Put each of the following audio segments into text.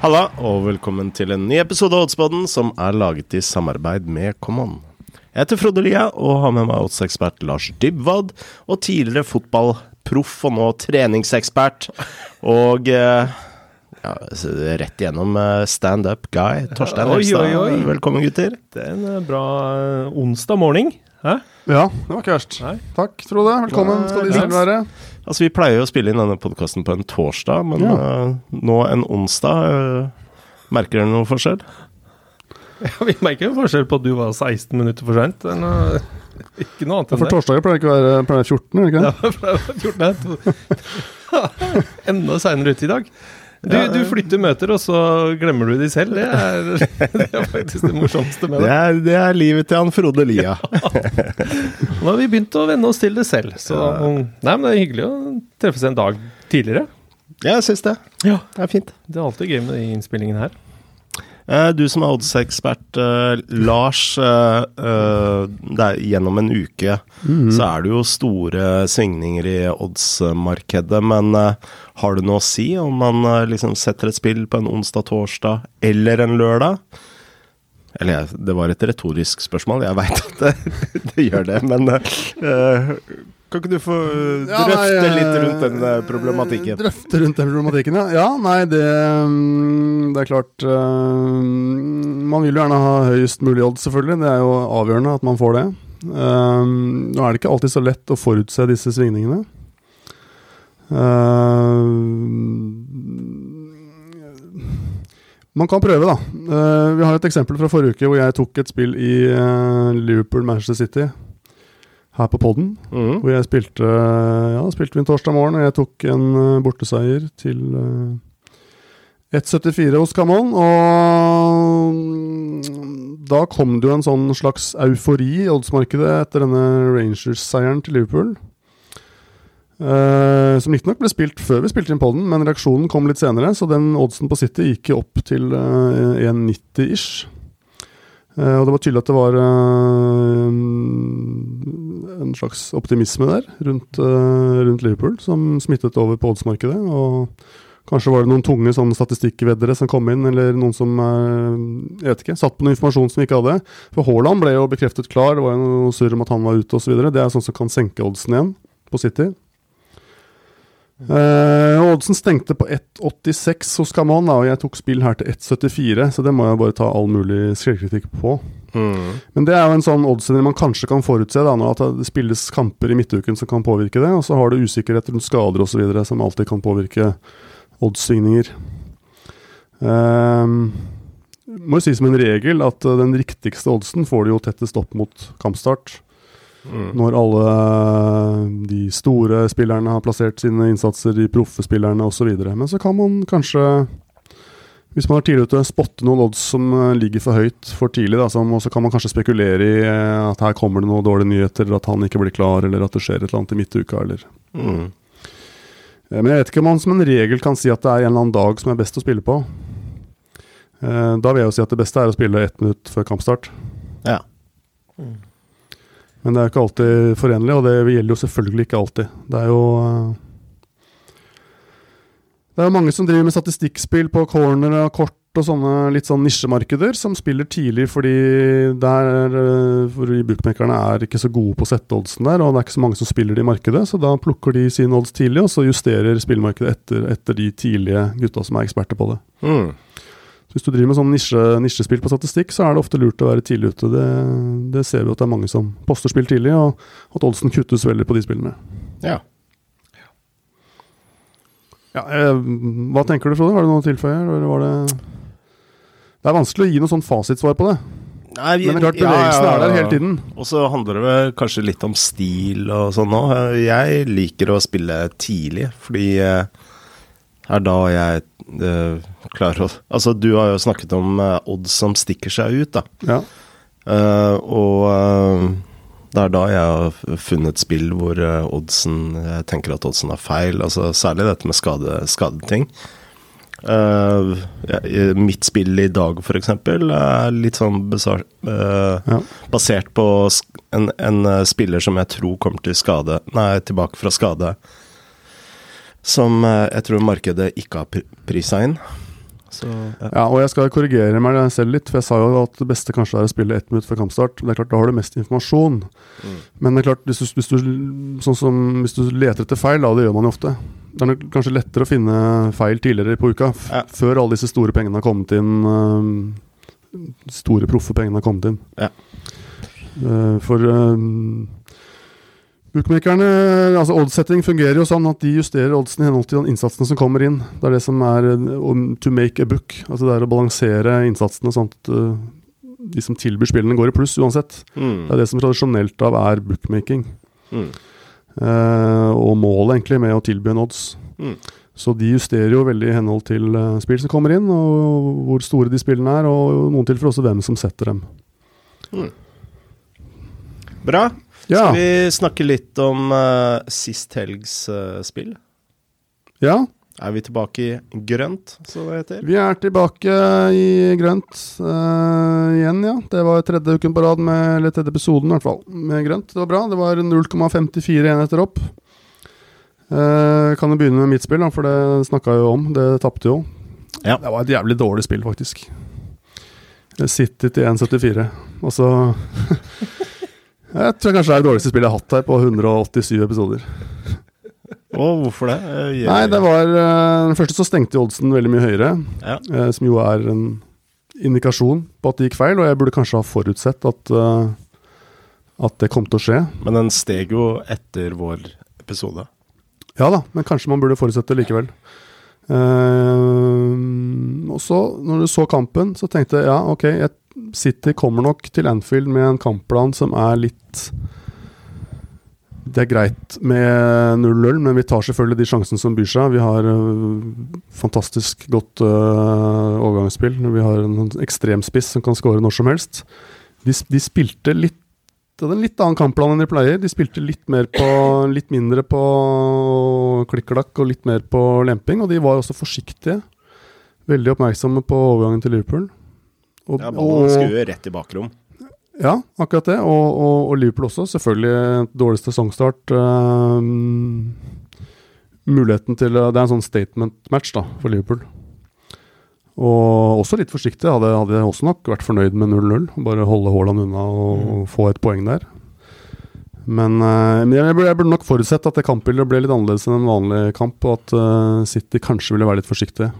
Halla, og velkommen til en ny episode av Oddsboden som er laget i samarbeid med Common. Jeg heter Frode Lia og har med meg oddsekspert Lars Dybwad og tidligere fotballproff og nå treningsekspert. Og eh, ja, rett igjennom eh, stand-up guy Torstein Helstad. Velkommen, gutter. Det er en eh, bra eh, onsdag morgen. Hæ? Ja, det var ikke verst. Nei. Takk, Frode. Velkommen skal de selv være. Altså, Vi pleier jo å spille inn denne podkasten på en torsdag, men Ja. uh, nå en onsdag. Uh, merker dere noe forskjell? Ja, vi merker jo forskjell på at du var 16 minutter for seint. Ikke noe annet enn det. For torsdager pleier det ikke å være pleier 14, er det ikke det? Ja, for det var 14 her. Enda seinere ute i dag. Du, du flytter møter, og så glemmer du de selv. Det er, det er faktisk det morsomste med Det er, det er livet til han Frode Lia. Nå har vi begynt å venne oss til det selv. Så nei, men det er hyggelig å treffes en dag tidligere. Jeg syns det. Ja. Det er fint. Det er alltid gøy med de innspillingene her. Eh, Du som er oddsekspert, eh, Lars. eh, gjennom en uke så er det jo store svingninger i oddsmarkedet. Men har det noe å si om man liksom setter et spill på en onsdag, torsdag eller en lørdag? Eller det var et retorisk spørsmål, jeg veit at det, det gjør det. Men eh, kan ikke du få drøfte Ja, drøfte nei, litt rundt den eh, eh, problematikken? Drøfte rundt den problematikken, ja. Ja, nei, det, mm, det er klart eh, Man vil jo gjerne ha høyest mulig odds, selvfølgelig. Det er jo avgjørende at man får det. Eh, nå er det ikke alltid så lett å forutse disse svingningene. Eh, man kan prøve, da. Eh, vi har et eksempel fra forrige uke hvor jeg tok et spill i eh, Liverpool-Manchester City her på podden. Mm. Hvor jeg spilte Ja, spilte vi en torsdag morgen, og jeg tok en eh, borteseier til eh, 1,74 hos Camon. Og mm, da kom det jo en sånn slags eufori i oddsmarkedet etter denne Rangers-seieren til Liverpool. Uh, som riktignok ble spilt før vi spilte inn podden, men reaksjonen kom litt senere, så den oddsen på City gikk jo opp til uh, 1,90-ish. Uh, og det var tydelig at det var eh, en slags optimisme der rundt, eh, rundt Liverpool, som smittet over på oddsmarkedet. Og kanskje var det noen tunge sånn, statistikkveddere som kom inn, eller noen som eh, jeg vet ikke, satt på noe informasjon som vi ikke hadde. For Haaland ble jo bekreftet klar, det var jo noe surr om at han var ute osv. Det er sånn som kan senke oddsen igjen på City. Og Oddsen stengte på 1,86 hos Camon, og jeg tok spill her til 1,74, så det må jeg bare ta all mulig selvkritikk på. Mm. Men det er jo en sånn oddsetter man kanskje kan forutse, da, at det spilles kamper i midtuken som kan påvirke det, og så har du usikkerhet rundt skader osv. som alltid kan påvirke oddssvingninger. Um, må jo si som en regel at eh, den riktigste oddsen får du jo tettest opp mot kampstart. Mhm. Når alle eh, de store spillerne har plassert sine innsatser, de proffe spillerne osv. Men så kan man kanskje, hvis man er tidlig ute, spotte noen odds som eh, ligger for høyt for tidlig. Da, som, og så kan man kanskje spekulere i eh, at her kommer det noen dårlige nyheter, eller at han ikke blir klar, eller at det skjer et eller annet i midtuka. Eller. Eh, Men jeg vet ikke om man som en regel kan si at det er en eller annen dag som er best å spille på. Eh, Da vil jeg jo si at det beste er å spille ett minutt før kampstart. Ja. Men det er ikke alltid forenlig, og det gjelder jo selvfølgelig ikke alltid. Det er jo eh, Det er mange som driver med statistikkspill på corner og kort og sånne litt sånn nisjemarkeder, som spiller tidlig fordi der eh, fordi bookmakerne er ikke så gode på å sette oddsen der, og det er ikke så mange som spiller det i markedet, så da plukker de sine odds tidlig, og så justerer spillmarkedet etter, etter de tidlige gutta som er eksperter på det. Mhm. Hvis du driver med sånn nisje, nisjespill på statistikk, så er det ofte lurt å være tidlig ute. Det, det ser vi at det er mange som poster spill tidlig, og at oddsen kuttes veldig på de spillene. Ja. Ja, eh, hva tenker du, Frode? Har du noe å tilføye? Eller var det Det er vanskelig å gi noe sånn fasitsvar på det. Nei, vi- Men det klart ja, bevegelsen ja, er der hele tiden. Og så handler det vel kanskje litt om stil og sånn òg. Jeg liker å spille tidlig, fordi eh, det er da jeg eh, klarer å Altså, du har jo snakket om uh, odds som stikker seg ut, da. Ja. Uh, og uh, det er da jeg har funnet spill hvor eh, oddsen Jeg tenker at oddsen er feil. Altså Særlig dette med skade, skadeting. Uh, ja, mitt spill i dag, for eksempel, er litt sånn besar, eh, Ja. basert på en, en eh, spiller som jeg tror kommer til skade Nei, tilbake fra skade. Som eh, jeg tror markedet ikke har pri- prisa inn. Så ja. Ja, og jeg skal korrigere meg selv litt, for jeg sa jo at det beste kanskje er å spille ett minutt før kampstart. Det er klart, Da har du mest informasjon. Mm. Men det er klart, hvis du, hvis, du, sånn som, hvis du leter etter feil, da, det gjør man jo ofte. Det er nok kanskje lettere å finne feil tidligere på uka, f Ja. før alle disse store pengene har kommet inn. Øh, store, proffe pengene har kommet inn. Ja. Uh, for øhm, Bookmakerne, altså Oddsetting fungerer jo sånn at de justerer oddsen i henhold til den innsatsen som kommer inn. Det er det som er eh, to make a book. Altså det er å balansere innsatsene sånn at eh, de som tilbyr spillene, går i pluss uansett. Mm. Det er det som tradisjonelt av er bookmaking. Mm. Eh, og målet egentlig med å tilby en odds. Mm. Så de justerer jo veldig i henhold til eh, spill som kommer inn, og hvor store de spillene er, og noen tilfeller også hvem som setter dem. Bra. Ja. Skal vi snakke litt om uh, sist helgs uh, spill? ja. Er vi tilbake i grønt, som det heter? Vi er tilbake i grønt uh, igjen, ja. Det var tredje uken på rad, med, eller tredje episoden i hvert fall, med grønt. Det var bra. Det var 0,54 enheter opp. Uh, kan jo begynne med mitt spill, da, for det snakka jo om. Det tapte jo. Ja. Det var et jævlig dårlig spill, faktisk. City til 1,74. Og så Jeg tror kanskje det er det dårligste spillet jeg har hatt her på 187 episoder. Og hvorfor det? Eh, gjør- Nei, det var eh, Den første så stengte oddsen veldig mye høyere. ja. eh, som jo er en indikasjon på at det gikk feil, og jeg burde kanskje ha forutsett at, at det kom til å skje. Men den steg jo etter vår episode. Ja da, men kanskje man burde forutsette likevel. Eh, og så, når du så kampen, så tenkte jeg ja, ok, jeg, City kommer nok til Anfield med en kampplan som er litt Det er greit med 0-0, men vi tar selvfølgelig de sjansene som byr seg. Vi har uh, fantastisk godt uh, overgangsspill. Vi har en ekstremspiss som kan skåre når som helst. De, de spilte litt hadde en litt annen kampplan enn de pleier. De spilte litt, mer på, litt mindre på klikk-klakk og litt mer på lemping, og de var også forsiktige. Veldig oppmerksomme på overgangen til Liverpool. Og, Ja, Ballen skulle rett i bakrom. ja, akkurat det. Og, og, og Liverpool også. Selvfølgelig dårlig sesongstart. Um, muligheten til Det er en sånn statement-match da, for Liverpool. Og også litt forsiktig. Hadde, hadde også nok vært fornøyd med 0-0. Bare holde Haaland unna og få et poeng der. Men eh, men jeg, burde, jeg burde nok forutsett at det kampbildet ble litt annerledes enn en vanlig kamp, og at uh, City kanskje ville være litt forsiktige.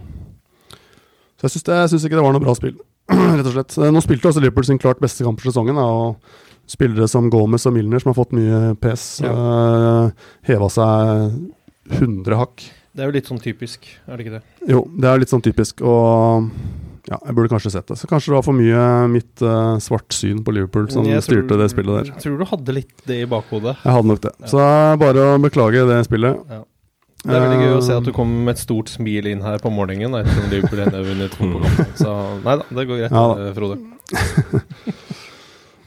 Så jeg syns, ikke det var noe bra spill, rett og slett. Eh, Nå spilte også Liverpool sin klart beste kamp for sesongen, da, og spillere som Gomez og Milner, som har fått mye pes, uh, heva seg 100 hakk. Det er jo litt sånn typisk, er det ikke det? Jo, det er litt sånn typisk, og ja, jeg burde kanskje sett det. Så kanskje det var for mye mitt uh, svart syn på Liverpool som Jeg tror- styrte det spillet der. Jeg tror du hadde litt det i bakhodet. Jeg hadde nok det. Så det er bare å beklage det spillet. Ja. Det er veldig gøy å se at du Eh, kom med et stort smil inn her på morgenen etter at Liverpool ennå vunnet fotballkampen. Så nei da, det går greit, Ja Frode.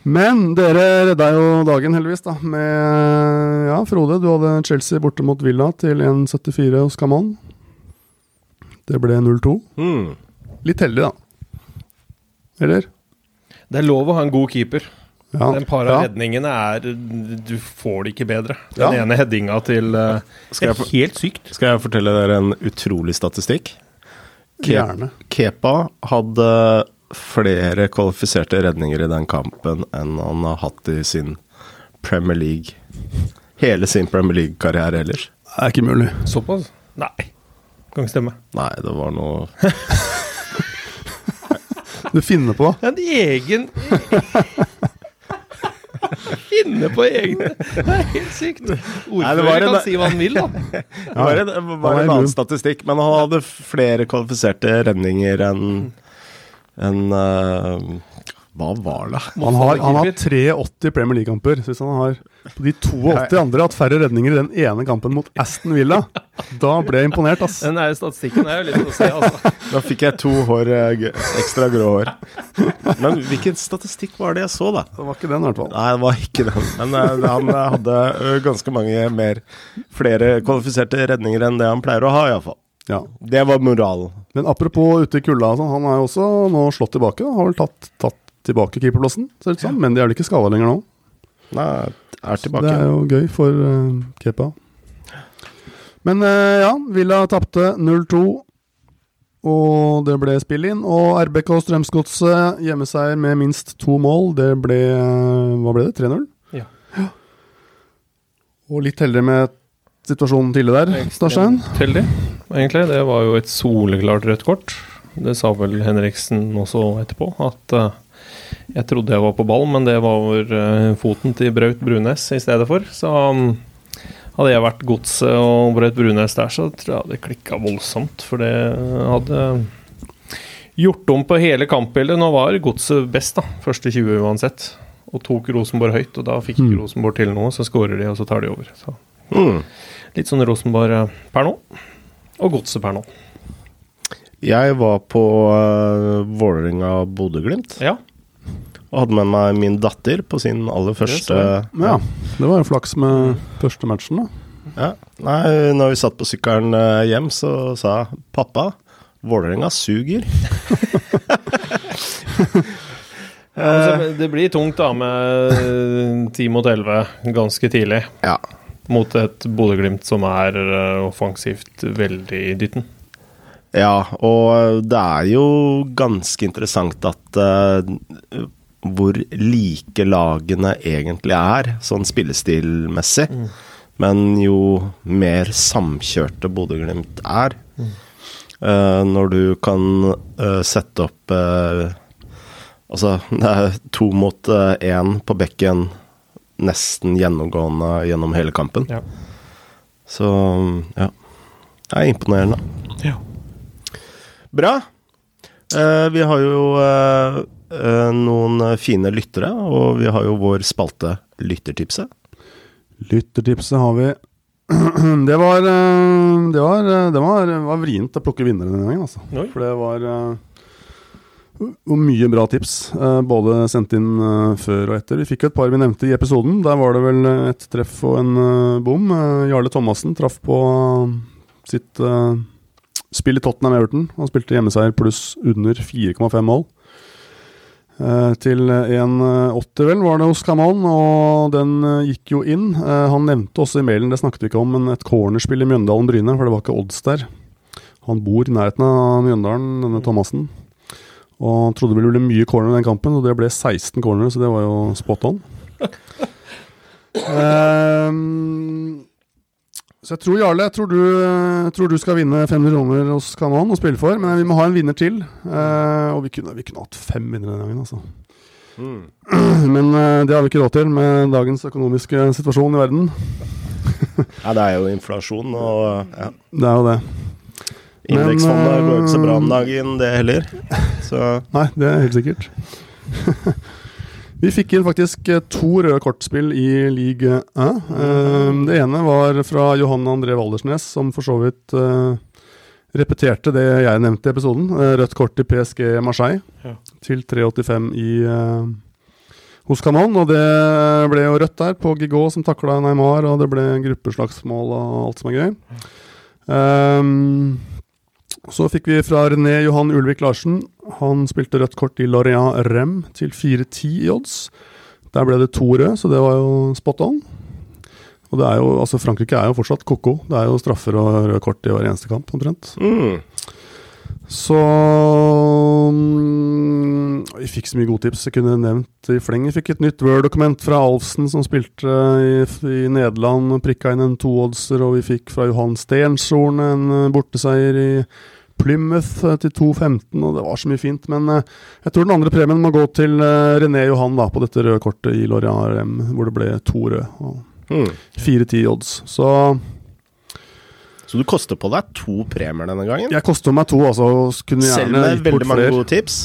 Men dere redda jo dagen, heldigvis, da. Med Ja, Frode, du hadde Chelsea borte mot Villa til 1,74 hos Camon. Det ble 0-2. Mm. Litt heldig, da. Eller? Det er lov å ha en god keeper. Ja. Den par av ja. redningene er Du får det ikke bedre. Den Ja. ene headinga til uh, Skal jeg Det er helt sykt. Skal jeg fortelle dere en utrolig statistikk? Ke- Gjerne. Kepa hadde flere kvalifiserte redninger i den kampen enn han har hatt i sin Premier League Hele sin Premier League-karriere ellers. Det er ikke mulig. Såpass? Nei. Kan ikke stemme. Nei, det var noe Du finner på. En egen Finne på egne Det er helt sykt. Ordfører det var en- kan si hva han vil, da. Det var en, det var en annen statistikk, men han hadde flere kvalifiserte redninger enn enn, eh, Hva var det? Han har, han har 83 Premier League-kamper. Så hvis han har på de 82 andre hatt færre redninger i den ene kampen mot Aston Villa, da ble jeg imponert, ass. Den der statistikken er jo litt å se, altså. Da fikk jeg to hår, eh, ekstra grå hår. Men hvilken statistikk var det jeg så, da? Det var ikke den, i hvert fall. Nei, det var ikke den. Men eh, han hadde ganske mange mer Flere kvalifiserte redninger enn det han pleier å ha, iallfall. Ja. Det var moralen. Men apropos ute i kulda, og sånn, han er jo også nå slått tilbake. Da. Har vel tatt, tatt tilbake keeperplassen, ser det ut som. Men de er vel ikke skada lenger nå. Nei, er tilbake. Det er jo gøy for uh, Kepa. Men uh, ja, Villa tapte 0-2. og det ble spill inn. Og RBK Strømsgodset hjemmeseier med minst to mål. Det ble Hva ble det? 3-0? Ja. Og litt heldig med situasjonen tidlig der, Starstein. Heldig, egentlig. Det var jo et soleklart rødt kort. Det sa vel Henriksen også etterpå, at uh, jeg trodde jeg var på ball, men det var uh, foten til Braut Brunes i stedet for. Så um, hadde jeg vært Godset og Braut Brunes der, så tror jeg det klikka voldsomt. For det hadde gjort om på hele kampbildet. Nå var Godset best, da. Første 20 uansett. Og tok Rosenborg høyt, og da fikk ikke Mm. Rosenborg til noe. Så skårer de, og så tar de over. Så Mm. litt sånn Rosenborg eh, per nå. Og Godset per nå. Jeg var på uh, Vålerenga-Bodø-Glimt. Ja. Og hadde med meg min datter på sin aller første Ja, det var jo flaks med første matchen, da. Ja. Nei, når vi satt på sykkelen eh, hjem, så sa jeg 'pappa, Vålerenga suger'. Altså, det blir tungt da med ti mot elleve ganske tidlig. Ja. Mot et Bodø-Glimt som er eh, offensivt veldig i dytten. Ja, og det er jo ganske interessant at uh, hvor like lagene egentlig er, sånn spillestilmessig. Men jo mer samkjørte Bodø-Glimt er, eh, når du kan uh, sette opp eh, Altså, det er to mot én på bekken nesten gjennomgående gjennom hele kampen. Ja. Så ja. Det er imponerende. Ja. Bra. Eh, vi har jo eh, eh, noen fine lyttere, og vi har jo vår spalte Lyttertipset. Lyttertipset har vi. Det var eh, Det var, eh, det var, var vrient å plukke vinnere denne gangen, altså. Oi. For det var eh, og mye bra tips, eh, både sendt inn eh, før og etter. Vi fikk jo et par vi nevnte i episoden. Der var det vel et treff og en eh, bom. Jarle Thomassen traff på sitt spill i Tottenham Everton. Han spilte hjemmeseier pluss under 4,5 mål. Til 1,80 vel var det hos Kaman, og den gikk jo inn. Han nevnte også i mailen, det snakket vi ikke om, men et cornerspill i Mjøndalen Bryne, for det var ikke odds der. Han bor i nærheten av Mjøndalen, denne Thomassen. Og trodde det ville bli mye corner i den kampen, og det ble 16 corner, så det var jo spot on. Um, så jeg tror, Jarle, jeg tror du, jeg tror du skal vinne 500 kroner hos Kanon og spille for, men vi må ha en vinner til. Uh, og vi kunne, vi kunne hatt fem vinnere denne gangen, altså. Men uh, det har vi ikke råd til med dagens økonomiske situasjon i verden. Ja, det er jo inflasjon, og ja. Det er jo det. Indeksfondet går ikke så bra om eh, dagen, det heller. Så Nei, det er helt sikkert. Vi fikk inn faktisk eh, to røde kortspill i league 1. Eh, Det ene var fra Johan André Waldersnes, som for så vidt repeterte det jeg nevnte i episoden. Rødt kort til PSG Marseille Ja. til 3,85 i hos Kaman. Og det ble jo rødt der på Gigot som takla Neymar, og det ble gruppeslagsmål og alt som er gøy. Um, så fikk vi fra René Johan Ulvik Larsen. Han spilte rødt kort i Lorient Rem til 4-10 i odds. Der ble det to røde, så det var jo spot on. Og det er jo, altså Frankrike er jo fortsatt ko-ko. Det er jo straffer og røde kort i hver eneste kamp, omtrent. mm. Så mm, Vi fikk så mye gode tips. Jeg kunne nevnt i fleng. Vi fikk et nytt Word-dokument fra Alfsen, som spilte i, i Nederland. Prikka inn en to-oddser. Og vi fikk fra Johan Stenshorn en eh, borteseier i Plymouth eh, til 2,15. Og det var så mye fint. Men eh, jeg tror den andre premien må gå til René Johan da, på dette røde kortet i Lorient RM, hvor det ble to røde. Og Mm. 4-10 odds. Så Så du koster på deg to premier denne gangen? jeg koster meg to, altså. og Kunne Selv med veldig mange gode tips?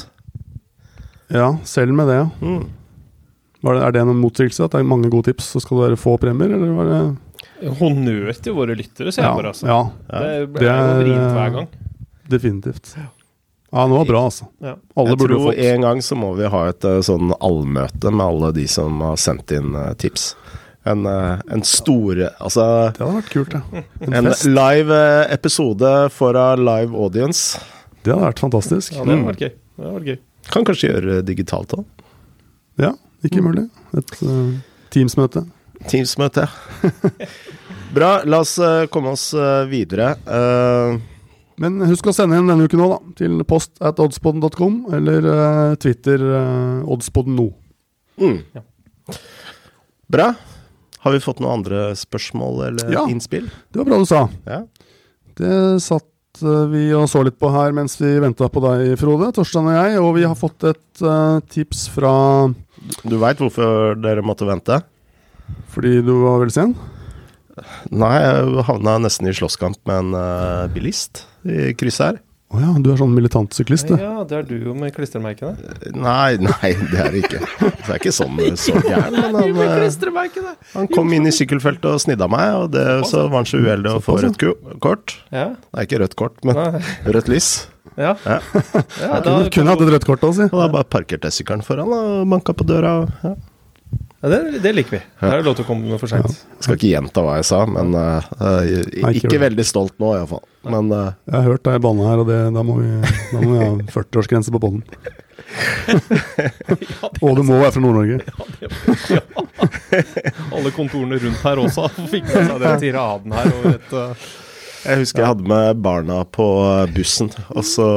Ja, selv med det. Mm. Var det, er det noen motsigelse? At det er mange gode tips, så skal det være få premier? Eller var det Honnør til våre lyttere, ser ja, bare. Altså. ja, Det Det blir er, vrient hver gang. definitivt. Ja, det var bra, altså. Ja. Alle Jeg burde tror fått en gang så må vi ha et eh, sånn allmøte med alle de som har sendt inn eh, tips. En, eh, en store Altså Det hadde vært kult, ja. En en live eh, episode for a live audience. Det hadde vært fantastisk. Ja, det hadde vært gøy. Det hadde vært gøy. Kan kanskje gjøre digitalt òg. Ja, ikke mulig. Et uh, Teams-møte. Teams-møte. Bra. La oss uh, komme oss uh, videre. Eh, Men husk å sende inn denne uken òg, da. Til post at oddspodden.com eller Twitter uh, oddspodden.no. Mm. Ja. Bra. Har vi fått noen andre spørsmål eller Ja. innspill? Det var bra du sa. Ja. Det satt eh, vi og så litt på her mens vi venta på deg, Frode, Torstein og jeg. Og vi har fått et uh, tips fra Du veit hvorfor dere måtte vente? Fordi du var veldig sen? Nei, jeg havna nesten i slåsskamp med en uh, bilist i krysset her. Å ja, du er sånn militant syklist, du. Ja, det er du jo med klistremerkene. Nei, nei, det er det ikke. Det er ikke sånn så gæren, men han, eh, han kom inn i sykkelfeltet og snidda meg, og det, så var han så uheldig å få rødt kort. Ja. Nei, ikke rødt kort, men rødt lys. Ja. Ja. ja Kunne, kunne hatt et rødt kort òg, si. Og da bare parkerte jeg sykkelen foran og banka på døra. Og, Ja. Ja, det, det liker vi. Da er det lov til å komme for seint. Jeg skal ikke gjenta hva jeg sa, men uh, jeg, ikke ikke veldig stolt nå, iallfall. Men uh, Jeg har hørt deg banne her, og det, da, må vi, da må vi ha 40-årsgrense på bånden. og du må være fra Nord-Norge. Alle kontorene rundt her også fikk med seg den tiraden her. og et... uh, jeg husker jeg hadde med barna på bussen, og så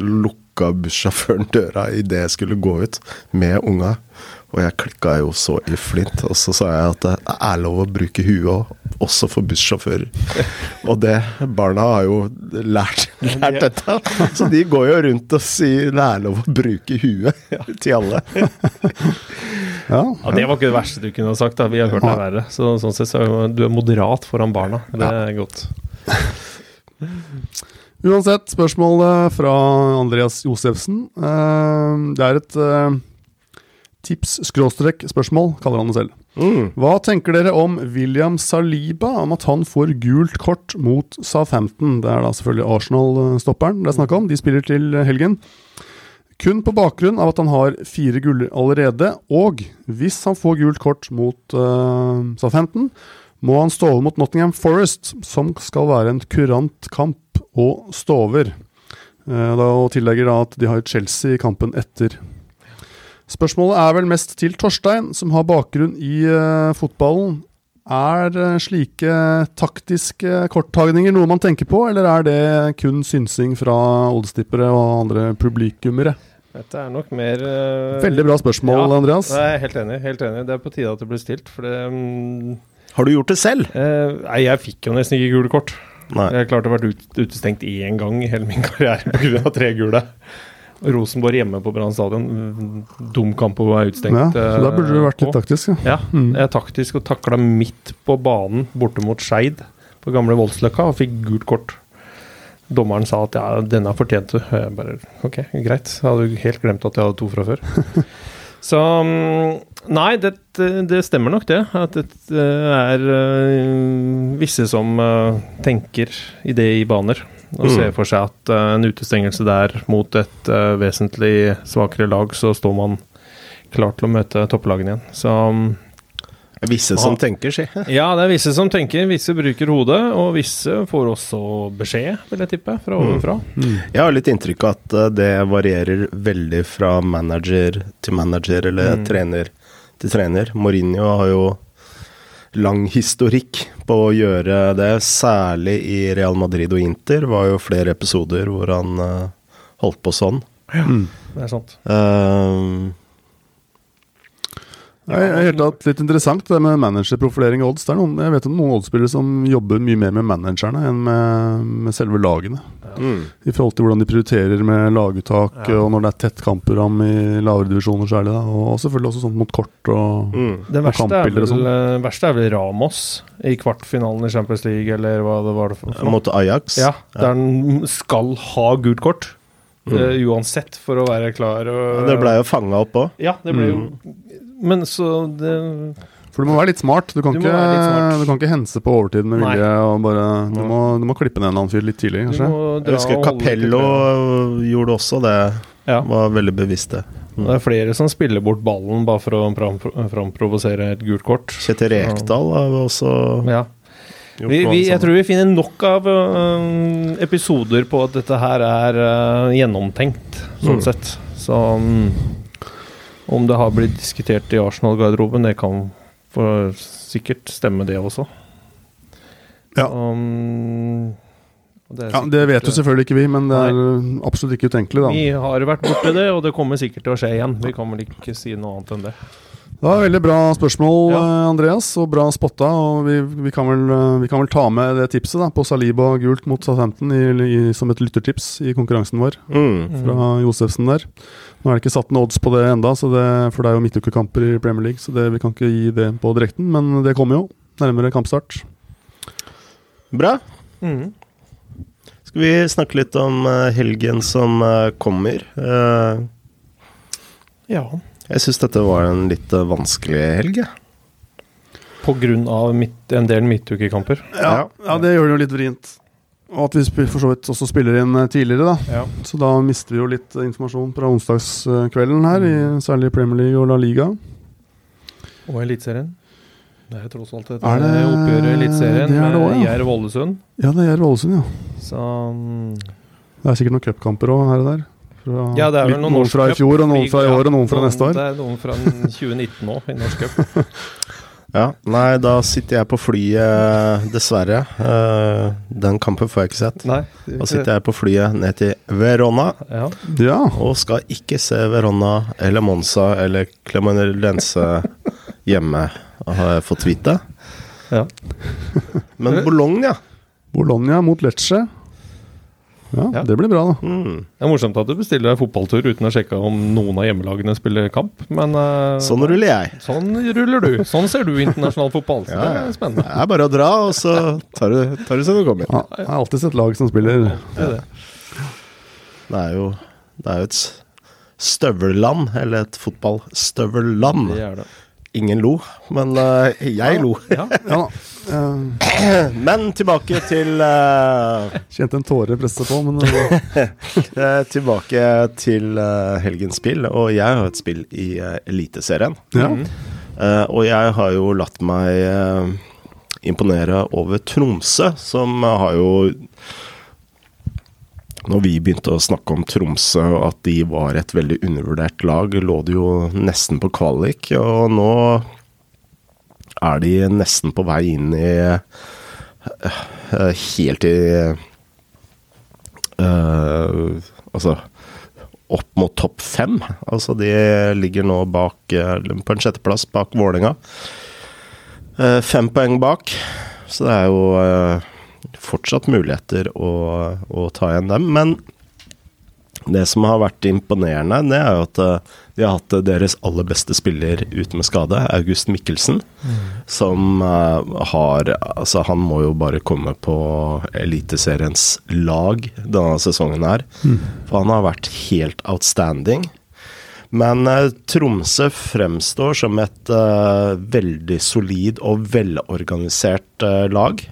lukka bussjåføren døra idet jeg skulle gå ut med unga. Og jeg klikka jo så i flint, og så sa jeg at det er lov å bruke huet òg, også for bussjåfører. Og det Barna har jo lært, lært dette, så de går jo rundt og sier det er lov å bruke huet til alle. Ja, Ja, Det var ikke det verste du kunne ha sagt. da, Vi har hørt det verre. Så sånn sett så er du er moderat foran barna. Det er godt. Uansett, spørsmålet fra Andreas Josefsen. Eh, det er et eh, tips-spørsmål, kaller han det selv. Mm. Hva tenker dere om William Saliba, om at han får gult kort mot Southampton? Det er da selvfølgelig Arsenal-stopperen det er snakk om. De spiller til helgen. Kun på bakgrunn av at han har fire gull allerede, og hvis han får gult kort mot eh, Southampton, må han stå over mot Nottingham Forest, som skal være en kurant kamp og stå over. Uh, da, og tillegger da at de har Chelsea i kampen etter. Spørsmålet er vel mest til Torstein, som har bakgrunn i eh, fotballen. Er eh, slike taktiske korttagninger noe man tenker på, eller er det kun synsing fra oddstippere og andre publikummere? Dette er nok mer uh, Veldig bra spørsmål, Ja. Andreas. Jeg er helt enig. helt enig. Det er på tide at det blir stilt. For det um, Har du gjort det selv? Uh, Nei, jeg fikk jo nesten ikke gule kort. Nei. Jeg klarte å være ut, utestengt én gang i hele min karriere pga. tre gule. Rosenborg hjemme på Brann stadion. Dum kamp å være utstengt. Ja, da burde du vært eh, litt på. taktisk. Ja. Ja, Mm. jeg er taktisk og takla midt på banen borte mot Skeid på gamle Voldsløkka og fikk gult kort. Dommeren sa at ja, denne fortjente du. Jeg bare ok, greit. Jeg hadde helt glemt at jeg hadde to fra før. Så mm, Nei, det, det stemmer nok det. At det eh, er eh, visse som eh, tenker i det i baner. Og Mm. ser for seg at eh, en utestengelse der mot et eh, vesentlig svakere lag, så står man klar til å møte topplagene igjen. Så mm, Visse som tenker, si. ja, det er visse som tenker, visse bruker hodet, og visse får også beskjed, vil jeg tippe, fra ovenfra. Jeg har litt inntrykk av at eh, det varierer veldig fra manager til manager, eller Mm. trener til trener. Mourinho har jo lang historikk på å gjøre det, særlig i Real Madrid og Inter. var jo flere episoder hvor han uh, holdt på sånn. Ja, Det er sant. Eh, Nei, jeg, jeg, helt tatt litt interessant det med managerprofilering og odds. Det er noen, jeg vet om noen oddsspillere som jobber mye mer med managerne enn med, med selve lagene. mm. I forhold til hvordan de prioriterer med laguttak, Ja. og når det er tett kampprogram i lavere divisjoner særlig. Da. Og selvfølgelig også sånn mot kort og Mm. Det Og verste er, kampbilder og sånn. Det verste er vel Ramos i kvartfinalen i Champions League, eller hva det var det for? Mot Ajax. Ja, der han skal ha gult kort. Mm. eh, uansett, for å være klar. Og, Det blei jo fanga opp òg. Ja, det ble jo Men så det, For du må være litt smart. Du kan, Du ikke, litt smart. du kan ikke hense på overtid med vilje. Og bare, du, må, du må klippe ned en annen fyr litt tidlig, kanskje. Jeg husker Capello gjorde også det. Ja. Var veldig bevisst det. Det er flere som spiller bort ballen bare for å framprovosere et gult kort. Kjetil Rekdal har også Ja. Vi, vi, jeg tror vi finner nok av uh, episoder på at dette her er uh, gjennomtenkt, sånn Mm. sett. Så mm, om det har blitt diskutert i Arsenal-garderoben, det kan for sikkert stemme, det også. Ja. Um, er Ja, Det vet jo selvfølgelig ikke vi, men det er absolutt ikke utenkelig. da. Vi har vært borti det, og det kommer sikkert til å skje igjen. Vi kan vel ikke si noe annet enn det. Det var Veldig bra spørsmål, Ja. eh, Andreas, og bra spotta. og vi, vi, kan vel, eh, vi kan vel ta med det tipset da, på Saliba gult mot Southampton i, i, som et lyttertips i konkurransen vår Mm. fra Josefsen der. Nå er det ikke satt noen odds på det enda, så det, for det er jo midtukekamper i Premier League, så det, vi kan ikke gi det på direkten, men det kommer jo nærmere kampstart. Bra. Mm. Skal vi snakke litt om eh, helgen som kommer? Uh, Ja. Jeg syns dette var en litt eh, vanskelig helg. jeg. På grunn av midt, en del midtukekamper. Ja, ja, det gjør det jo litt vrient. Og at vi for så vidt også spiller inn eh, tidligere, da. Ja. Så da mister vi jo litt eh, informasjon fra onsdagskvelden her, i særlig Premier League og La Liga. Og Eliteserien. Det er tross alt et Er det- oppgjør i Eliteserien er med ja. Jerv Ålesund. Ja, det er Ålesund, ja. Så um, Det er sikkert noen cupkamper òg her og der. Fra, Ja, det er vel noen noen fra i fjor, og noen fra i år, og noen fra neste år. Det er noen fra 2019 òg, i norsk cup. Ja, Nei, da sitter jeg på flyet, dessverre. Eh, den kampen får jeg ikke sett. Nei. Da sitter jeg på flyet ned til Verona Ja. Ja. og skal ikke se Verona eller Monza eller Clemenlense hjemme, har jeg fått vite. ja. Men Bologna Bologna mot Lecce. Ja, Ja. det blir bra, da. mm. Det er morsomt at du bestiller deg fotballtur uten å sjekke om noen av hjemmelagene spiller kamp, men uh, Sånn ruller jeg. sånn ruller du. Sånn ser du internasjonal fotball. Så Ja, det er spennende. Det er bare å dra, og så tar du, tar du så du kommer. Ja, jeg har alltid sett lag som spiller. Det er det. Det er jo, det er jo et støvelland, eller et fotballstøvelland. Det er det. Ingen lo, men uh, jeg lo. Ja. Ja. Eh, Men tilbake til uh, kjente en tåre presse på, men eh, Tilbake til helgens spill, og jeg har et spill i Eliteserien. Mhm. Og jeg har jo latt meg imponere over Tromsø, som har jo Når vi begynte å snakke om Tromsø, og at de var et veldig undervurdert lag, lå de jo nesten på kvalik, og nå er de nesten på vei inn i eh, Helt i uh, Altså opp mot topp fem. Altså de ligger nå bak eh, på en sjetteplass bak Vålerenga. Uh, Fem poeng bak, så det er jo eh, fortsatt muligheter å, å ta igjen dem. Men det som har vært imponerende, det er jo at eh, de har hatt deres aller beste spiller ute med skade, August Mikkelsen. Som eh, har Altså, han må jo bare komme på Eliteseriens lag denne sesongen her. For han har vært helt outstanding. Men eh, Tromsø fremstår som et eh, veldig solid og velorganisert eh, lag.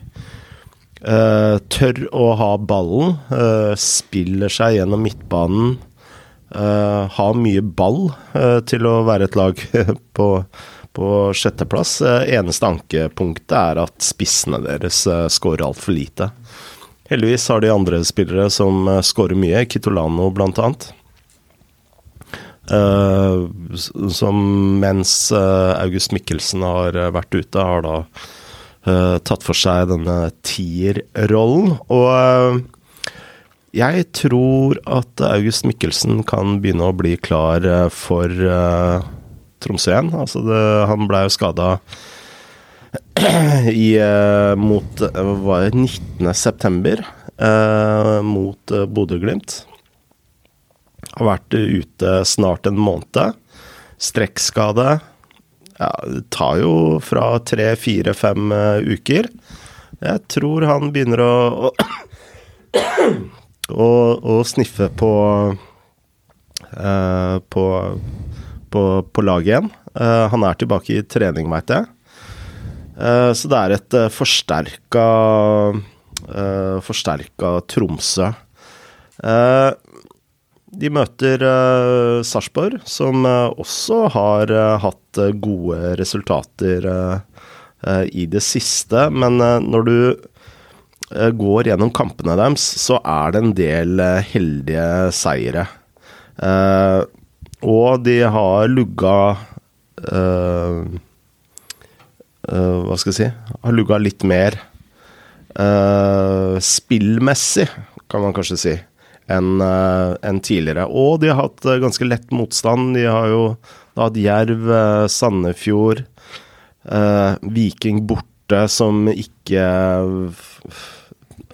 Eh, tør å ha ballen, Uh, spiller seg gjennom midtbanen. Uh, har mye ball til å være et lag på, på sjetteplass. Eneste ankepunktet er at spissene deres uh, scorer altfor lite. Heldigvis har de andre spillere som uh, skårer mye, Kitolano annet. Eh, som mens August Mikkelsen har vært ute, har da eh, tatt for seg denne tier-rollen. Og eh, jeg tror at August Mikkelsen kan begynne å bli klar eh, for eh, Tromsø igjen. Altså det, han ble jo skada i eh, mot var det, 19. september eh, mot uh, Bodø-Glimt. Har vært ute snart en måned. Strekkskade. Ja, det tar jo fra tre, fire, fem eh, uker. Jeg tror han begynner å å, å, å sniffe på uh, på, på, på laget igjen. Uh, han er tilbake i trening, veit jeg. Uh, så det er et uh, forsterka uh, Forsterka Tromsø. Eh, de møter uh, Sarpsborg, som uh, også har uh, hatt gode resultater i det siste. Men når du går gjennom kampene deres, så er det en del heldige seire. Og de har lugga Hva skal jeg si Har lugga litt mer spillmessig, kan man kanskje si, enn eh, enn tidligere. Og de har hatt eh, ganske lett motstand. De har jo hatt Jerv, eh, Sandefjord, eh, Viking borte, som ikke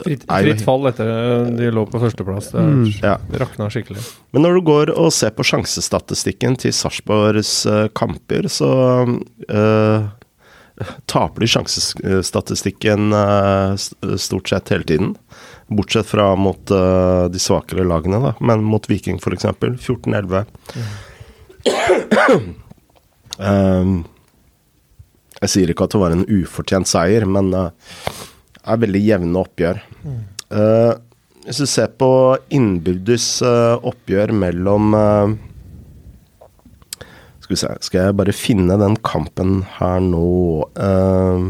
Fritt, fritt fall etter de lå på førsteplass. Det Mm. Ja. rakna skikkelig. Men når du går og ser på sjansestatistikken til Sarpsborgs kamper, så uh, taper de sjansestatistikken uh, stort sett hele tiden. Bortsett fra mot uh, de svakere lagene, da. Men mot Viking, f.eks. 14-11. Um, jeg sier ikke at det var en ufortjent seier, men uh, er veldig jevne oppgjør. Eh, hvis du ser på innbyrdes eh, oppgjør mellom Skal vi se Skal jeg bare finne den kampen her nå Eh,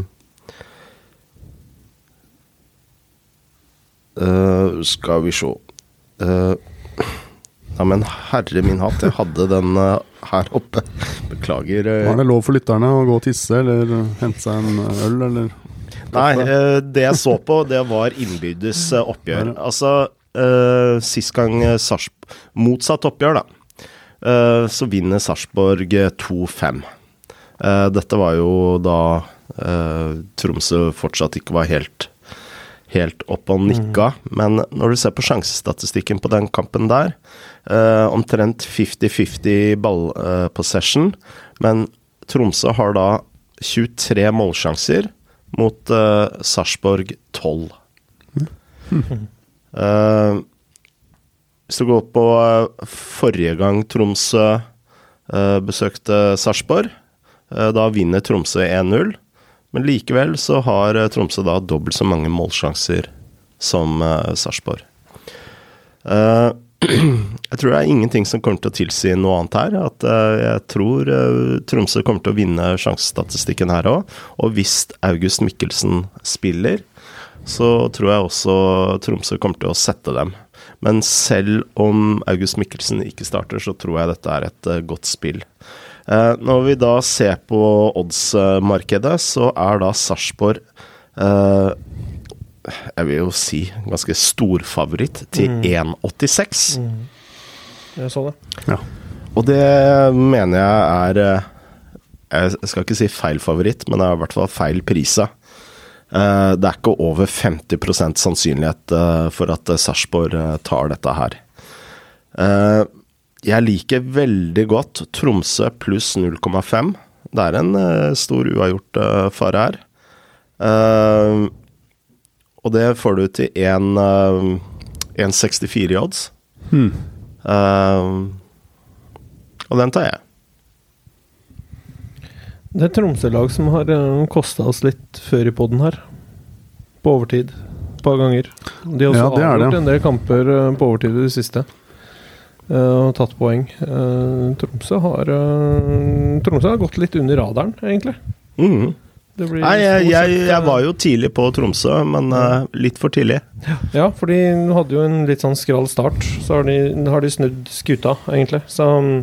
eh, Skal vi se uh, Ja, men herre min hatt, jeg hadde den uh, her oppe. Beklager. Var det lov for lytterne å gå og tisse eller hente seg en øl, eller? Nei, uh, det jeg så på, det var innbyrdes oppgjør. Altså, uh, sist gang Sars Motsatt oppgjør, da. Så vinner Sarpsborg eh, 2-5. Eh, dette var jo da Tromsø fortsatt ikke var helt helt opp og nikka. Men når du ser på sjansestatistikken på den kampen der, eh, omtrent 50-50 ballpossession, men Tromsø har da 23 målsjanser mot uh, Sarpsborg 12. Eh, hvis du går på eh, forrige gang Tromsø eh, besøkte Sarpsborg, eh, da vinner Tromsø 1-0. Men likevel så har eh, Tromsø da dobbelt så mange målsjanser som uh, Sarpsborg. Uh, jeg tror det er ingenting som kommer til å tilsi noe annet her. At uh, jeg tror uh, Tromsø kommer til å vinne sjansestatistikken her òg. Og hvis August Mikkelsen spiller, så tror jeg også Tromsø kommer til å sette dem. Men selv om August Mikkelsen ikke starter, så tror jeg dette er et godt spill. Eh, når vi da ser på oddsmarkedet, så er da Sarpsborg eh, jeg vil jo si ganske storfavoritt til 1,86. Jeg så det. Ja. Og det mener jeg er eh, Jeg skal ikke si feil favoritt, men det er i hvert fall feil prisa. Eh, Det er ikke over 50 sannsynlighet for at Sarpsborg eh, tar dette her. Jeg liker veldig godt Tromsø pluss 0,5. Det er en uh, stor uavgjort eh, fare her. Uh, Og det får du til en, eh, 1,64 i odds. Hmm. Og den tar jeg. Det er Tromsø-lag som har kosta oss litt før i poden her. På overtid. Et par ganger. De har også Ja, avgjort en del kamper på overtid i det siste. Eh, og tatt poeng. Eh, Tromsø har uh, Tromsø har gått litt under radaren, egentlig. Mm. Det blir Nei, jeg, jeg, jeg eh, var jo tidlig på Tromsø, men uh, litt for tidlig. Ja, for de hadde jo en litt sånn skral start. Så har de, har de snudd skuta, egentlig. Så um,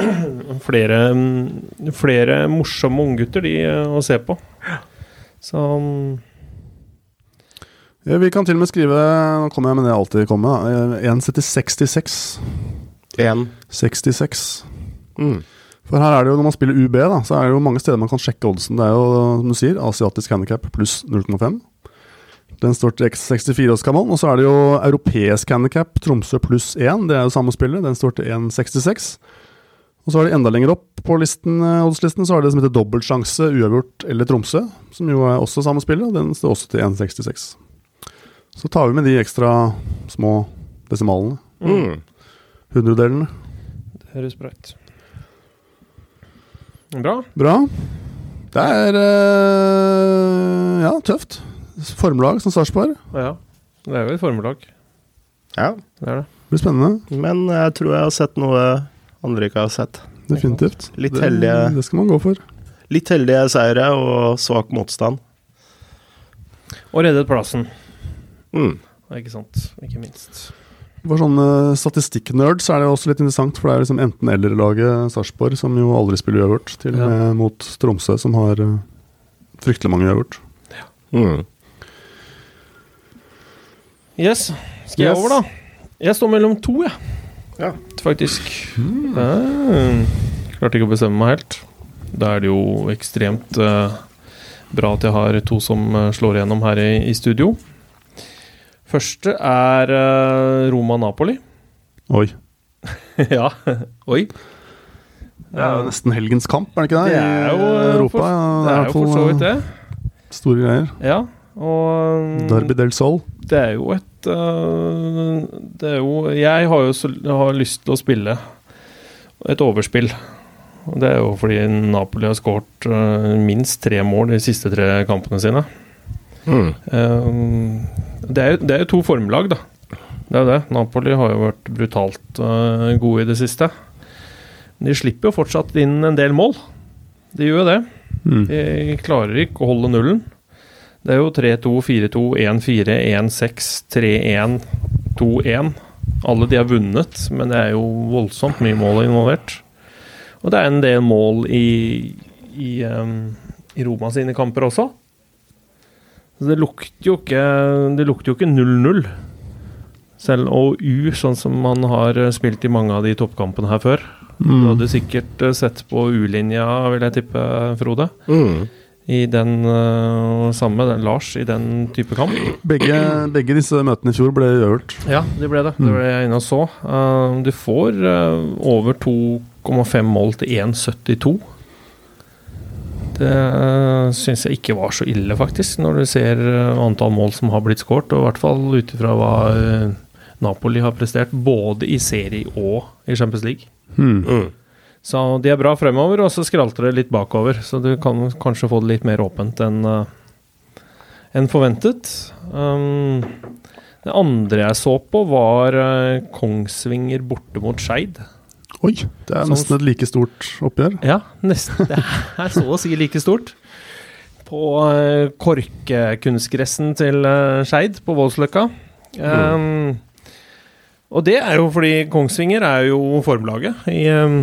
flere, mm, flere morsomme unggutter de uh, å se på. Så Ja, vi kan til og med skrive Nå kommer jeg med det jeg alltid kommer med. da. 1,66. Én. 66. Mm. For her er det jo, når man spiller UB, da, så er det jo mange steder man kan sjekke oddsen. Det er jo, som du sier, asiatisk handikap pluss 0,5. Den står til X64 hos Kamal. Og så er det jo europeisk handikap, Tromsø pluss 1. Det er jo samme spillet. Den står til 1,66. Og så er det enda lenger opp på listen, eh, oddslisten så er det det som heter dobbeltsjanse, uavgjort eller Tromsø. Som jo er også samme spillet, og den står også til 1,66. Så tar vi med de ekstra små desimalene. Mm. Hundredelene. det høres bra ut. Bra. Bra. Det er eh, ja, tøft. Formelag som Sarpsborg. Ja. Det er jo et formelag. Ja, Det er det. Det blir spennende. men jeg tror jeg har sett noe andre ikke har sett. Definitivt. Litt det, heldige. Det skal man gå for. Litt heldige seire og svak motstand. Og reddet plassen. Mm. Ikke sant. Ikke minst. For sånne statistikknerds er det også litt interessant, for det er liksom enten-eller-laget Sarpsborg, som jo aldri spiller uavgjort, til og Ja. med mot Tromsø, som har eh, fryktelig mange uavgjort. Mm. Yes. Skal jeg Yes. over, da? Jeg står mellom to, jeg. Ja. Faktisk. Jeg klarte ikke å bestemme meg helt. Da er det jo ekstremt uh, bra at jeg har to som eh, slår igjennom her i, i studio. Første er uh, Roma-Napoli. Oi. ja. Oi. Det er jo nesten helgens kamp, er det ikke det? Det er jo, I eh, Europa. for- Det er i jo for så vidt det. eh, Store greier. Ja. Og Derby del Sol. Det er jo et Det er jo Jeg har jo så, har lyst til å spille et overspill. Og Det er jo fordi Napoli har skåret minst tre mål de siste tre kampene sine. Mm. Eh, det, er jo, det er jo to formlag, da. Det er jo det. Napoli har jo vært brutalt øh, gode i det siste. De slipper jo fortsatt inn en del mål. De gjør jo det. Mm. De klarer ikke å holde nullen. Det er jo 3-2, 4-2, 1-4, 1-6, 3-1, 2-1. Alle de har vunnet, men det er jo voldsomt mye mål involvert. Og det er en del mål i, i, um, i Roma sine kamper også. Så det lukter jo ikke Det lukter jo ikke 0-0. Selv og U, sånn som man har spilt i mange av de toppkampene her før. Du Mm. hadde sikkert eh, sett på U-linja, vil jeg tippe, Frode. Mm. I den uh, samme, den Lars, i den type kamp. Begge, begge disse møtene i fjor ble uavgjort. Ja, det ble det. Det ble jeg inne og så. Uh, du får uh, over 2,5 mål til 1,72. Det uh, syns jeg ikke var så ille, faktisk, når du ser uh, antall mål som har blitt skåret. Og i hvert fall ut ifra hva uh, Napoli har prestert, både i serie og i Champions League. Hmm. Mm. Så de er bra fremover, og så skralter det litt bakover. Så du kan kanskje få det litt mer åpent enn uh, enn forventet. Um, det andre jeg så på, var uh, Kongsvinger borte mot Skeid. Oi, det er nesten et like stort oppgjør. Ja, nesten. Det er så å si like stort. På uh, korkekunstgressen til uh, Skeid på Voldsløkka. Um, og det er jo fordi Kongsvinger er jo formlaget i, um,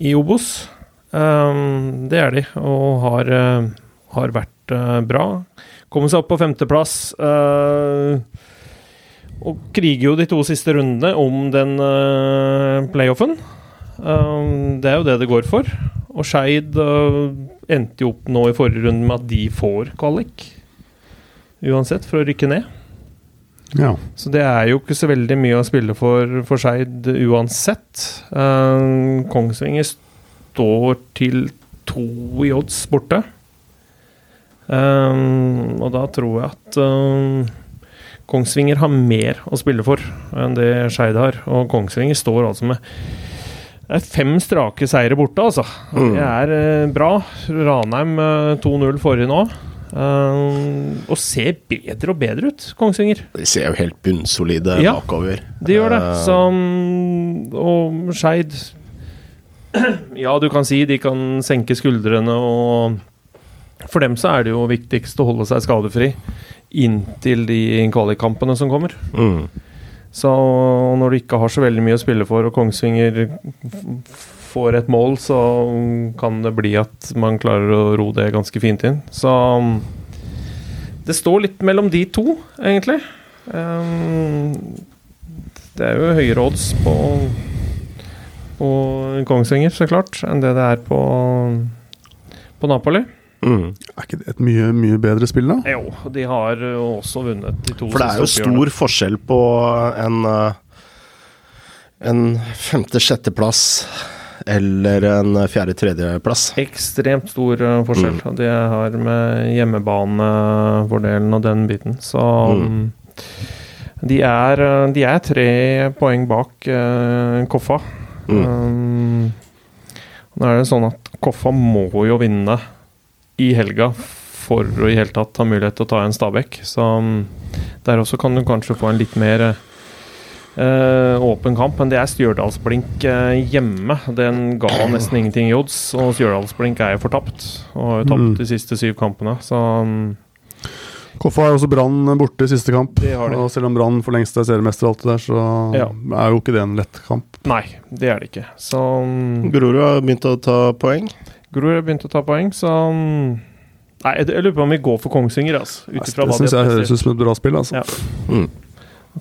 i Obos. Um, det er de, og har, uh, har vært bra. Kommer seg opp på femteplass. Uh, og kriger jo de to siste rundene om den uh, playoffen. Um, det er jo det det går for. Og Skeid uh, endte jo opp nå i forrige runde med at de får kvalik. Uansett, for å rykke ned. Ja. Så det er jo ikke så veldig mye å spille for for Skeid uansett. Uh, Kongsvinger står til to i odds borte. Um, og da tror jeg at um, Kongsvinger har mer å spille for enn det Skeid har. Og Kongsvinger står altså med det er fem strake seire borte, altså. Mm. Det er eh, bra. Ranheim eh, 2-0 forrige nå. Um, og ser bedre og bedre ut, Kongsvinger. De ser jo helt bunnsolide Ja. bakover. De gjør det. Eh, mm, og Skeid Ja, du kan si de kan senke skuldrene og For dem så er det jo viktigst å holde seg skadefri inntil de kvalikkampene som kommer. Mm. Så når du ikke har så veldig mye å spille for, og Kongsvinger får et mål, så kan det bli at man klarer å ro det ganske fint inn. Så det står litt mellom de to, egentlig. Um, det er jo høyere odds på, på Kongsvinger, så klart, enn det det er på, på Napoli. Mm. Er ikke det et mye, mye bedre spill, da? Jo, de har jo også vunnet de to For det er jo stor forskjell på en, eh, en femte-sjetteplass eller en fjerde-tredjeplass. Ekstremt stor uh, forskjell. Mm. Det har med hjemmebanefordelen og den biten. Så Mm. um, de, er, de er tre poeng bak uh, Koffa. Mm. Um, nå er det sånn at Koffa må jo vinne i helga for å i hele tatt ha mulighet til å ta en Stabæk. Så um, der også kan du kanskje få en litt mer eh, åpen kamp, men det er Stjørdalsblink eh, hjemme. Den ga nesten ingenting i odds, og Stjørdalsblink er jo fortapt. Og har jo tapt Mm. de siste syv kampene, så um, Koffa har også Brann borte i siste kamp. De. Og selv om Brann for lengst er seriemester, og alt det der, så Ja. er jo ikke det en lett kamp. nei, det er det ikke. Så um, Grorud har begynt å ta poeng. Grorud har begynt å ta poeng, så um, Nei, jeg, lurer på om vi går for Kongsvinger, altså. Det syns jeg høres ut som et bra spill. Altså. Ja. Mm.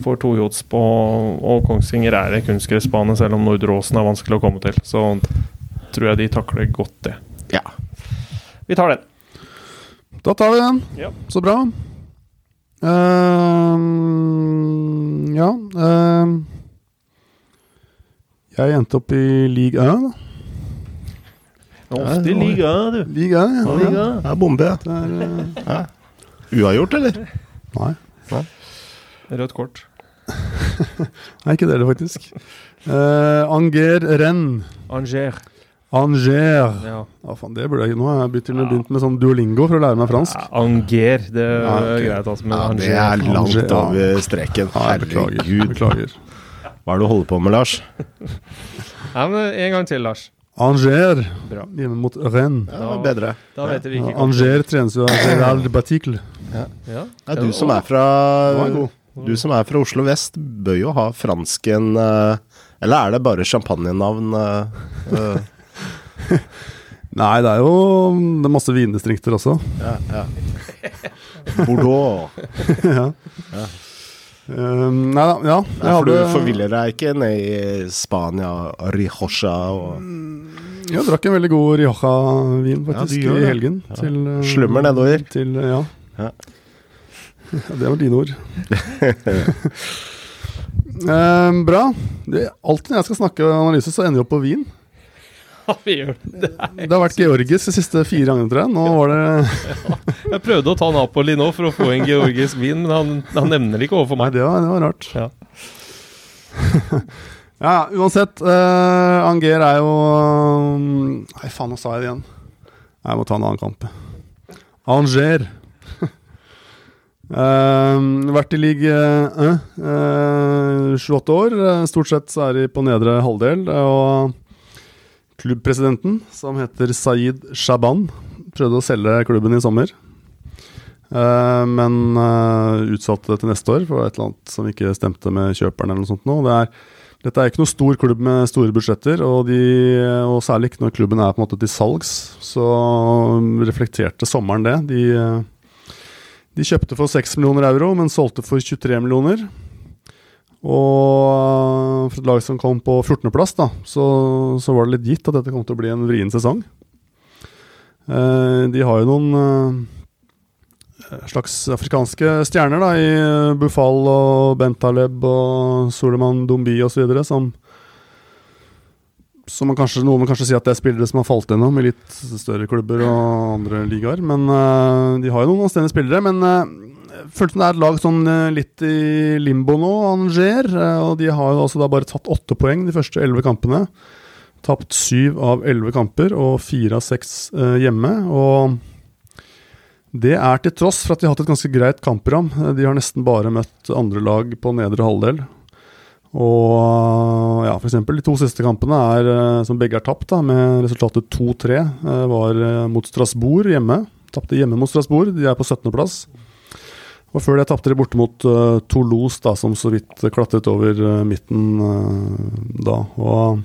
Får to yachts på Og Kongsvinger er en kunstgressbane, selv om Nordre Åsen er vanskelig å komme til. Så tror jeg de takler godt det. Ja. Vi tar den. Da tar vi den. Ja. Så bra. Ehm, ja ehm, Jeg endte opp i league A. Ofte i liga, du. Liga, A, ja. Liga. ja. Det er bombe. ja. Det er, eh, Uavgjort, eller? nei. Rødt kort. nei, ikke det heller, faktisk. Uh, Anger Renn. Anger. Anger. Ja. Ja, faen, det burde jeg Nå har jeg begynt, med begynt med sånn duolingo for å lære meg fransk. Ja, Anger, det er Ja, okay. greit, altså. Men Ja, det er langt Angers, over streken. Ja, jeg beklager. Herregud. beklager. Hva er det du holder på med, Lars? Nei, men En gang til, Lars. Anger Bra. hjemme mot Rennes. Ja, det var bedre. Da vet vi Ja, ikke Anger trenes jo av Gerald Baticle. Ja. Ja. ja. du som er fra. Du som er fra Oslo vest, bør jo ha fransken eh, Eller er det bare champagnenavn? eh, eh? Nei, det er jo det er masse vindistrikter også. ja, ja. Bordeaux. ja. Ja. Um, nei da, ja. Nei, for for du forviller deg ikke ned i Spania, Rioja og Jeg drakk en veldig god Rioja-vin faktisk ja, i helgen. Ja. Til, uh, Slummer nedover. Til, uh, ja. Ja. Ja, Det var dine ord. um, bra. Det, alltid når jeg skal snakke analyse, så ender jeg opp på vin. Ja, vi gjør det. Det har vært georgisk de siste fire gangene, tror jeg. Nå var det Jeg prøvde å ta Napoli nå for å få en georgisk vin, men han, han nevner det ikke overfor Nei, meg. det var, det var rart. Ja. Ja, uansett. Uh, Anger er jo Nei, faen, nå sa jeg det igjen. Jeg må ta en annen kamp. Anger. Uh, vært i league 1. Uh, 28 år. Uh, stort sett så er de på nedre halvdel. Og klubbpresidenten, som heter Saeed Shaban, prøvde å selge klubben i sommer. Uh, men uh, utsatte det til neste år for et eller annet som ikke stemte med kjøperen. eller noe sånt nå. Det er, dette er ikke noe stor klubb med store budsjetter, og, de, og særlig ikke når klubben er på en måte til salgs. Så reflekterte sommeren det. De, uh, de kjøpte for 6 millioner euro, men solgte for 23 millioner. Og for et lag som kom på 14.-plass, da, så, så var det litt gitt at dette kom til å bli en vrien sesong. Eh, de har jo noen eh, slags afrikanske stjerner da, i Bufal og Bentaleb og Soleman Dombi osv. som som man kanskje, Noen vil kanskje si at det er spillere som har falt gjennom i litt større klubber og andre ligaer. Men eh, de har jo noen anstendige spillere. Men følte det er et lag sånn eh, litt i limbo nå, Anger. eh, og de har altså da bare tatt åtte poeng de første elleve kampene. Tapt syv av elleve kamper og fire av seks eh, hjemme. Og det er til tross for at de har hatt et ganske greit kampprogram. De har nesten bare møtt andre lag på nedre halvdel. Og ja, f.eks. de to siste kampene, er, som begge er tapt, da, med resultatet 2-3, eh, var mot Strasbourg hjemme. Tapte hjemme mot Strasbourg, de er på 17.-plass. Og før det tapte de borte mot uh, Toulouse, da, som så vidt klatret over uh, midten uh, da. Og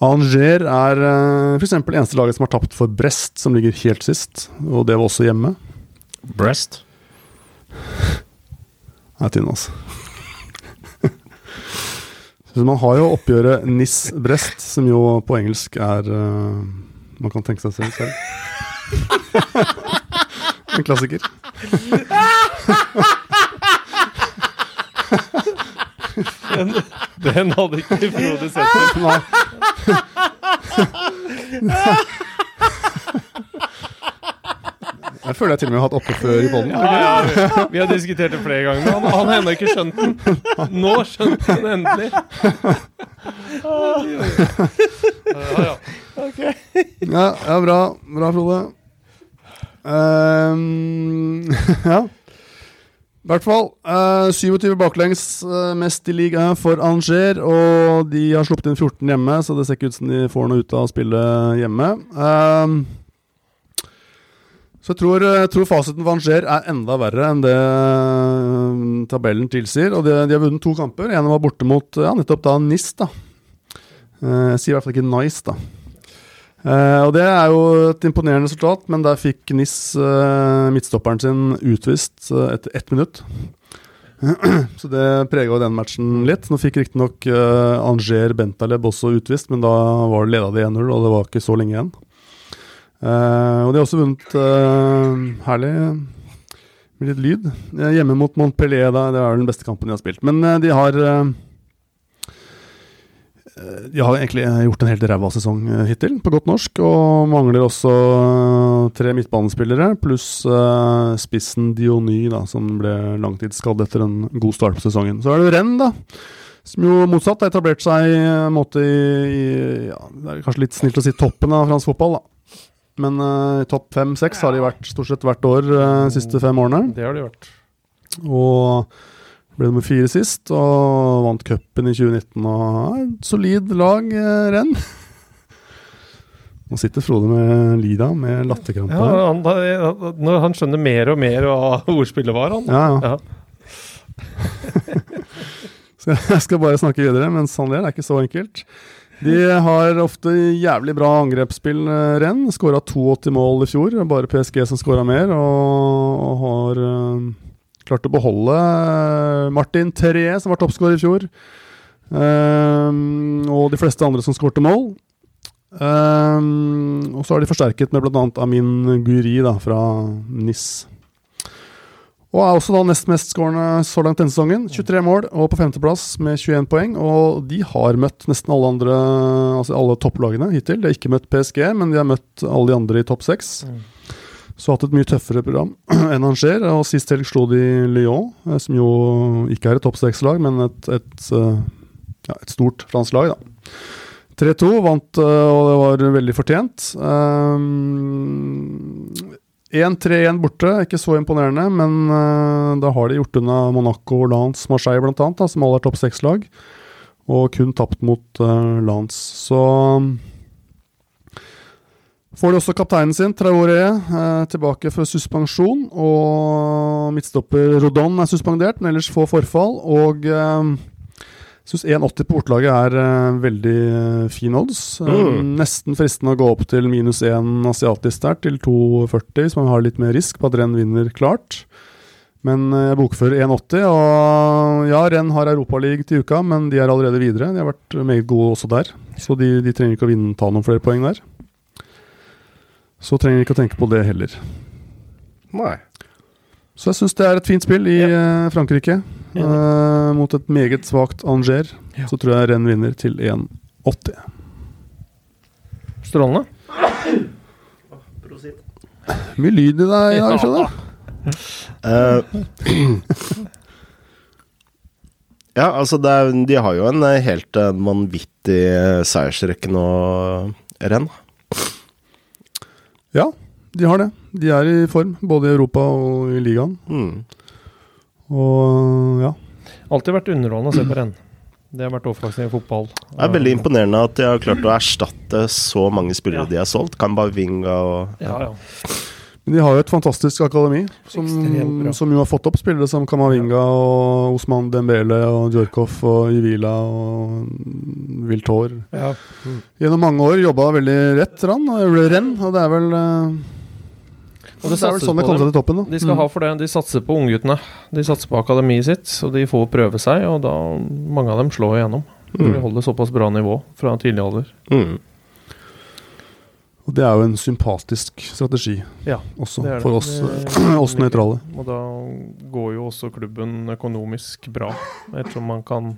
Anger er uh, f.eks. eneste laget som har tapt for Brest, som ligger helt sist. Og det var også hjemme. Brest? Det er tynn, altså. Så man har jo oppgjøret NIS-Brest, som jo på engelsk er Man kan tenke seg selv. en klassiker. Den, den hadde ikke Frode sett. Nei. Jeg føler jeg til og med har hatt oppe før i bollen. Ja, ja, vi, vi har diskutert det flere ganger, men han, han har ennå ikke skjønt den. Nå skjønte han endelig. Ja, ja. Ja, ja, bra. Bra, Frode. Ehm, ja. I hvert fall. Uh, 27 baklengs, uh, mest i ligaen for Anger. Og de har sluppet inn 14 hjemme, så det ser ikke ut som de får noe ut av å spille hjemme. Um, så jeg tror, jeg tror fasiten for Anger er enda verre enn det eh, tabellen tilsier. Og de, de har vunnet to kamper. En var borte mot ja, nettopp da NIS, da. Uh, jeg sier i hvert fall ikke Nice, da. Eh, og Det er jo et imponerende resultat, men der fikk NIS uh, midtstopperen sin utvist uh, etter ett minutt. Så det prega den matchen litt. Nå fikk riktignok uh, Anger Bentaleb også utvist, men da var det leda de 1-0, og det var ikke så lenge igjen. Uh, og de har også vunnet uh, herlig med litt lyd. Hjemme mot Montpellier, da, det er den beste kampen de har spilt. Men de har de har egentlig gjort en helt ræva sesong hittil, på godt norsk. Og mangler også tre midtbanespillere, pluss spissen Diony, da, som ble langtidsskadd etter en god start på sesongen. Så er det Renn, da. Som jo motsatt har etablert seg måte i, i ja, Det er kanskje litt snilt å si toppen av fransk fotball, da. Men uh, topp fem-seks har de vært stort sett hvert år de uh, siste fem årene. Det har de vært. Og ble nummer fire sist, og vant cupen i 2019. Og et solid lag, eh, renn. Nå sitter Frode med Lida med latterkrampe. Ja, han, han, han, skjønner mer og mer hva ordspillet var, han. Ja, ja. så jeg skal bare snakke videre, men det er ikke så enkelt. De har ofte jævlig bra angrepsspill, eh, renn. Skåra 82 mål i fjor. Bare PSG som skåra mer, og, og har uh, Klarte å beholde eh, Martin Terje, som var toppskårer i fjor. Um, og de fleste andre som skårte mål. Um, og så har de forsterket med bl.a. Amin Guri da, fra NIS. Og er også da nest mest skårende så langt denne sesongen. 23 mål og på femteplass med 21 poeng. Og de har møtt nesten alle andre Altså alle topplagene hittil. De har ikke møtt PSG, men de har møtt alle de andre i topp seks. Mm. Så hatt et mye tøffere program enn han ser. Og sist helg slo de Lyon, eh, som jo ikke er et topp seks-lag, men et, et, eh, ja, et, stort fransk lag, da. 3-2 vant, eh, og det var veldig fortjent. Um, 1-3-1 borte, ikke så imponerende, men da har de gjort unna Monaco, Lance, Marseille bl.a., som alle er topp seks-lag, og kun tapt mot Lance. Så Får de også kapteinen sin, Traoré, eh, tilbake for suspensjon. Og midtstopper Rodon er suspendert, men ellers få forfall. Og jeg syns 1,80 på bortelaget er eh, veldig fin odds. Eh, mm. Nesten fristende å gå opp til minus 1 asiatisk der, til 2,40, hvis man har litt mer risk på at renn vinner klart. Men jeg bokfører 1,80, og ja, renn har Europaliga til uka, men de er allerede videre. De har vært meget gode også der, så de, de trenger ikke å vinne, ta noen flere poeng der så trenger vi ikke å tenke på det heller. Nei. Så jeg syns det er et fint spill i ja. Eh, Frankrike. Ja. Uh, mot et meget svakt Anger. Ja. Så tror jeg renn vinner til 1,80. Strålende. Mye lyd i deg i dag, skjønner du. ja, altså er, de har jo en helt vanvittig seiersrekke nå, renn. Ja, de har det. De er i form, både i Europa og i ligaen. Mm. Og ja. Alltid vært underholdende å se på renn. Det har vært offensiv fotball. Det er veldig imponerende at de har klart å erstatte så mange spillere ja. de har solgt. Kambavinga og ja. ja, ja. Men de har jo et fantastisk akademi, som, som jo har fått opp spillere som Kamavinga og Osman Dembele og Djorkov og Juvila og Viltor. Ja. Mm. Gjennom mange år jobba veldig rett rann, og renn, og det er vel uh, og det, det er vel sånn det kommer seg til toppen. Da. De skal mm. ha for det. De satser på ungguttene. De satser på akademiet sitt, og de får prøve seg. Og da mange av dem slår igjennom. Mm. De holder såpass bra nivå fra tidlig alder. Mm. Og det er jo en sympatisk strategi ja, også, det det. for oss, oss nøytrale. Og da går jo også klubben økonomisk bra, ettersom man kan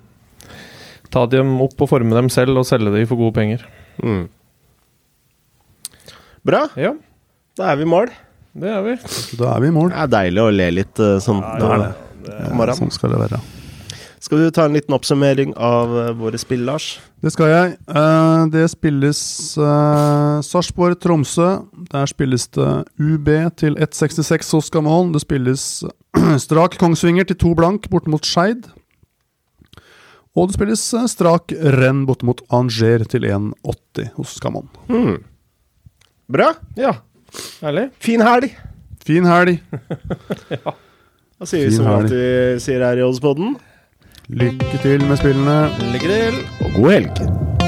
ta dem opp og forme dem selv og selge dem for gode penger. Mm. Bra. Ja. Da er vi i mål. Det er vi. Da er vi i mål. Det er deilig å le litt uh, sånn ja, ja, det, det, Sånn skal det være. Skal du ta en liten oppsummering av uh, våre spill, Lars? Det skal jeg. Uh, det spilles uh, Sarpsborg-Tromsø. Der spilles det UB til 1,66 hos Gamon Det spilles Strak Kongsvinger til 2 blank borte mot Skeid. Og det spilles Strak Renn borte mot Anger til 1,80 hos Gamon. Mm. Bra. Ja. Herlig. Fin helg. Fin helg. ja. Da sier vi som alltid sier her i Oddspodden. Lykke til med spillene. Lykke til. Og god helg.